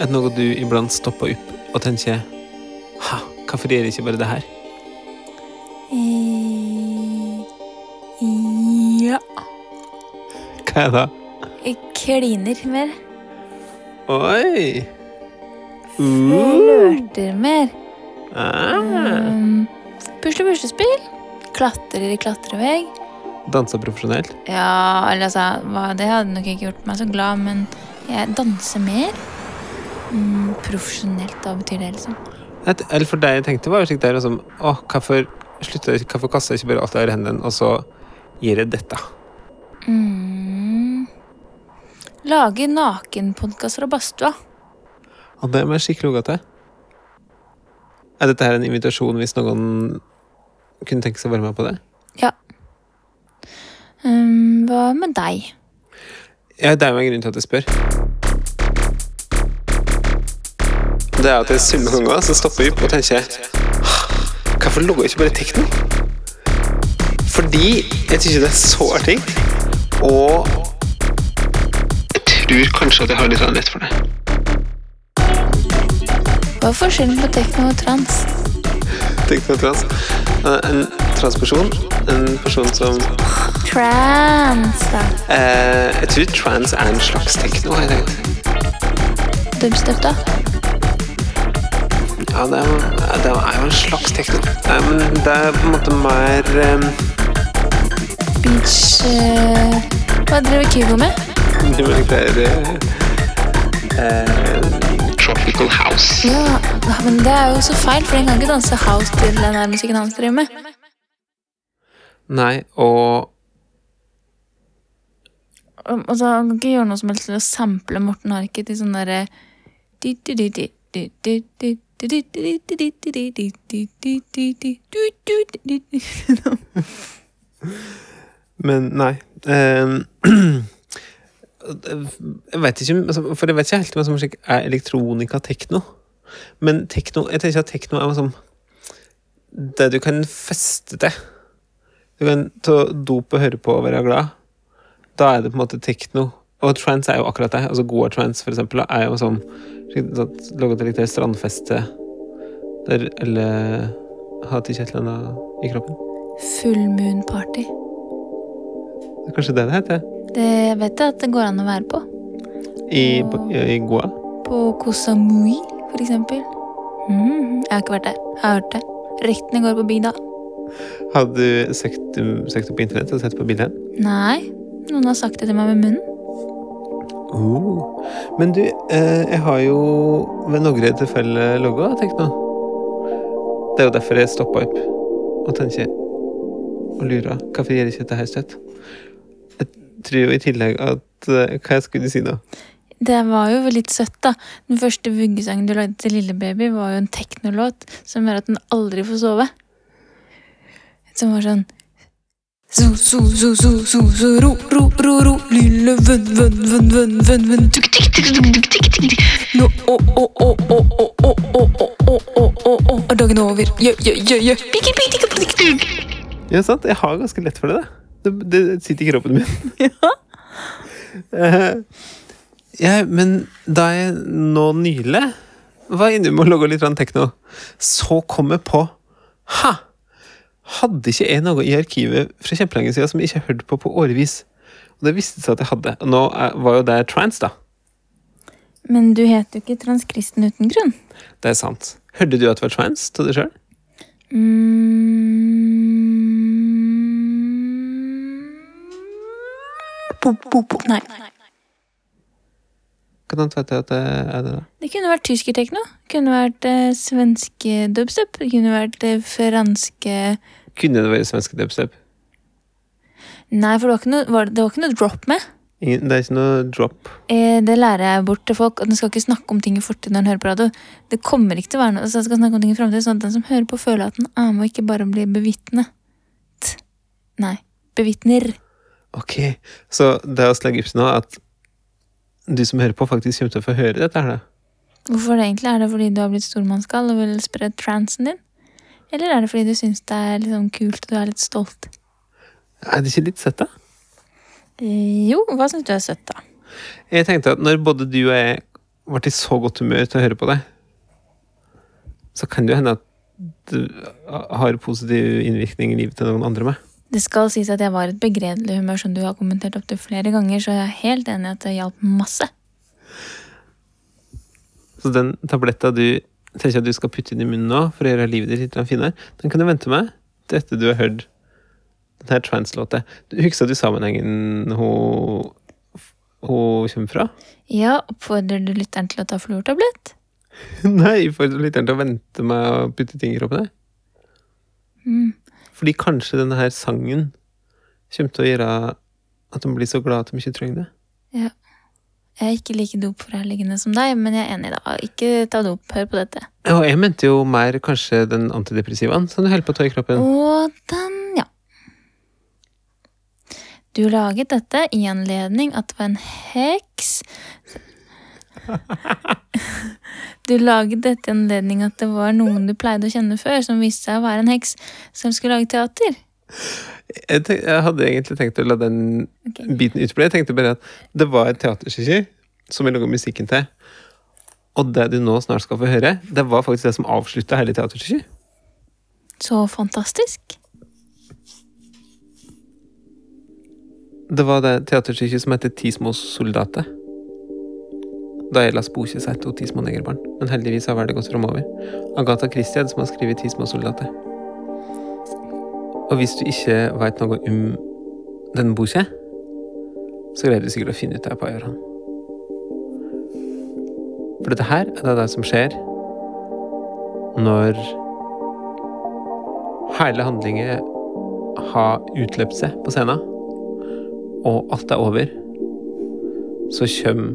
Er det noe du iblant stopper opp og tenker Ha, hvorfor gjør jeg ikke bare det her? Eh, Ja. Hva er det? Jeg kliner mer. Oi! Flørter mer. Ah. Um, pusle puslespill. Klatrer i klatrevegg. Danser profesjonelt? Ja, eller altså, det hadde nok ikke gjort meg så glad, men jeg danser mer. Mm, profesjonelt, da betyr det, liksom? Et, eller for deg jeg tenkte, var slik der liksom, Å, hvorfor slutter jeg, hvorfor kaster jeg ikke bare alt jeg har i hendene, og så gir jeg dette? Mm. Lage nakenpodkast fra badstua. Ja, det må jeg skikkelig logge til. Er dette her en invitasjon hvis noen kunne tenke seg å være med på det? Ja. Um, hva med deg? Ja, det er jo en grunn til at jeg spør. Det er at jeg summer ganger, så stopper jeg opp og tenker Hvorfor logger jeg ikke bare tekno? Fordi jeg syns det er så artig, og jeg tror kanskje at jeg har litt lett for det. Hva er forskjellen på tekno og trans? Tekno og trans En transperson, en person som Trans, da. eh, Jeg tror trans er en slags tekno. Dubstep, da. Ja, det er, det er jo en slags tekno. Nei, men det er på en måte mer um, Beach uh, Hva driver Kygo med? Det er være eh, Tropical house. Ja, men det er jo så feil, for den kan ikke danse house til den her musikken han driver med. Nei, og Og og han kan ikke gjøre noe som helst til å sample Morten Harket i sånn derre Men nei. ehm, jeg vet ikke altså, For jeg vet ikke helt hva som er elektronika tekno. Men tekno Jeg tenker at tekno er sånn det du kan feste til. Du kan ta dop og høre på og være glad. Da er det på en måte tekno. Og trans er jo akkurat det. Altså Goa trans, for eksempel, er jo sånn litt strandfeste der alle har annet i kroppen. Full moon party. Det er kanskje det det heter? Det vet jeg at det går an å være på. I, i Goa? På Koh Samui, for eksempel. Mm, jeg har ikke vært der. Jeg har hørt det. Ryktene går på bygda. Har du søkt, søkt opp på internett og sett på bildet? Nei, noen har sagt det til meg med munnen. Oh. Men du, eh, jeg har jo ved noen tilfeller logga nå. Det er jo derfor jeg stoppa opp og tenker og lurer. Hvorfor gjør jeg ikke dette her støtt? Jeg tror jo i tillegg at eh, Hva jeg skulle si nå? Det var jo litt søtt, da. Den første vuggesangen du lagde til Lillebaby, var jo en teknolåt som gjør at den aldri får sove. Som var sånn Zo, zo, zo, zo, zo, zo, ro, ro, ro, ro, lille venn, venn, venn, venn, venn, venn, tuk, tik, tik, tik, tik, tik, tik, tik. Nå, å, å, å, å, å, å, å, å, å, å, å, å, er dagen over? Jø, jø, jø, jø. Piki, piki, piki, piki. Ja, sant? Jeg har ganske lett for det. da. det, det sitter i kroppen min. Ja. Eh, ja, men da jeg nå nylig var inne med å logge litt tekno, så kom jeg på Ha! Hadde ikke jeg noe i arkivet fra kjempelenge siden som jeg ikke hørte på på årevis? Og det viste seg at jeg hadde. Nå er, var jo det trans, da. Men du heter jo ikke transkristen uten grunn. Det er sant. Hørte du at det var trans til deg sjøl? Mm. Nei. Hvordan vet jeg at det er det, da? Det kunne vært tyskertekno. Kunne vært eh, svenske dubstep. Det kunne vært eh, franske Kunne det vært svenske dubstep? Nei, for det var ikke noe, var, det var ikke noe drop med. Ingen- Det er ikke noe drop. Eh, det lærer jeg bort til folk. At den skal ikke snakke om ting i fortid når den hører på radio. Det kommer ikke til å være noe, så den skal snakke om ting i fremtid, sånn at den som hører på, føler at den er med og ikke bare blir bevitnet. Nei. Bevitner. Ok, så det å opp til nå at du som hører på, faktisk kommer til å få høre dette her, da? Hvorfor det egentlig? Er det fordi du har blitt stormannsgal og vil spre transen din? Eller er det fordi du syns det er liksom kult og du er litt stolt? Er det ikke litt søtt, da? Eh, jo, hva syns du er søtt, da? Jeg tenkte at når både du og jeg ble i så godt humør til å høre på det, så kan det jo hende at du har positiv innvirkning i livet til noen andre med. Det skal sies at jeg var i et begredelig humør, som du har kommentert opptil flere ganger, så jeg er helt enig i at det hjalp masse. Så den tabletta du tenker at du skal putte inn i munnen nå for å gjøre livet ditt litt finere, den kan du vente med til etter du har hørt den her trans-låta. Husker du sammenhengen hun, hun kommer fra? Ja, oppfordrer du lytteren til å ta fluortablett? Nei, oppfordrer lytteren til å vente med å putte ting i kroppen. Mm. Fordi kanskje denne her sangen kommer til å gjøre at de blir så glad at de ikke trenger det. Ja. Jeg er ikke like dopforherligende som deg, men jeg er enig, da. Ikke ta dop. Hør på dette. Og jeg mente jo mer kanskje den antidepressivaen som du holder på å ta i kroppen. Og den, ja. Du laget dette i anledning at det var en heks Du laget dette i anledning at det var noen du pleide å kjenne før, som viste seg å være en heks som skulle lage teater. Jeg, tenk, jeg hadde egentlig tenkt å la den okay. biten utbli. Jeg tenkte bare at det var et teaterstykke som jeg laga musikken til. Og det du nå snart skal få høre, det var faktisk det som avslutta hele teaterstykket. Så fantastisk. Det var det teaterstykket som heter Ti små soldater. Da Ella Spokje seg til Ti små negerbarn. Men heldigvis har verden gått framover. Agatha Christie er det som har skrevet Ti små soldater. Og hvis du ikke veit noe om denne boka, så greier du sikkert å finne ut det på Ajarhan. For dette her er det som skjer når hele handlingen har utløpt seg på scenen og alt er over, så kommer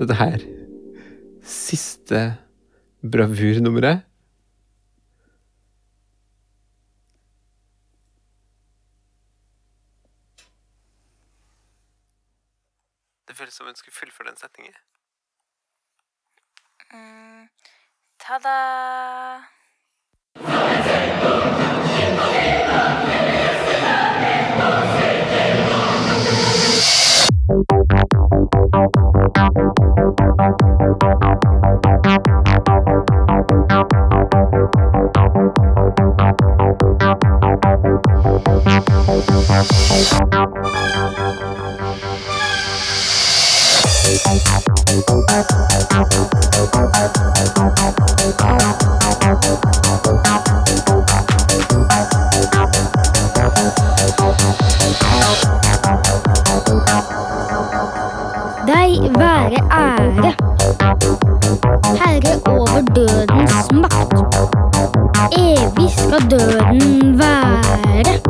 dette her siste bravurnummeret. Som hun skulle fullføre den setningen. Ta-da! Deg være ære. Herre over dødens makt. Evig skal døden være.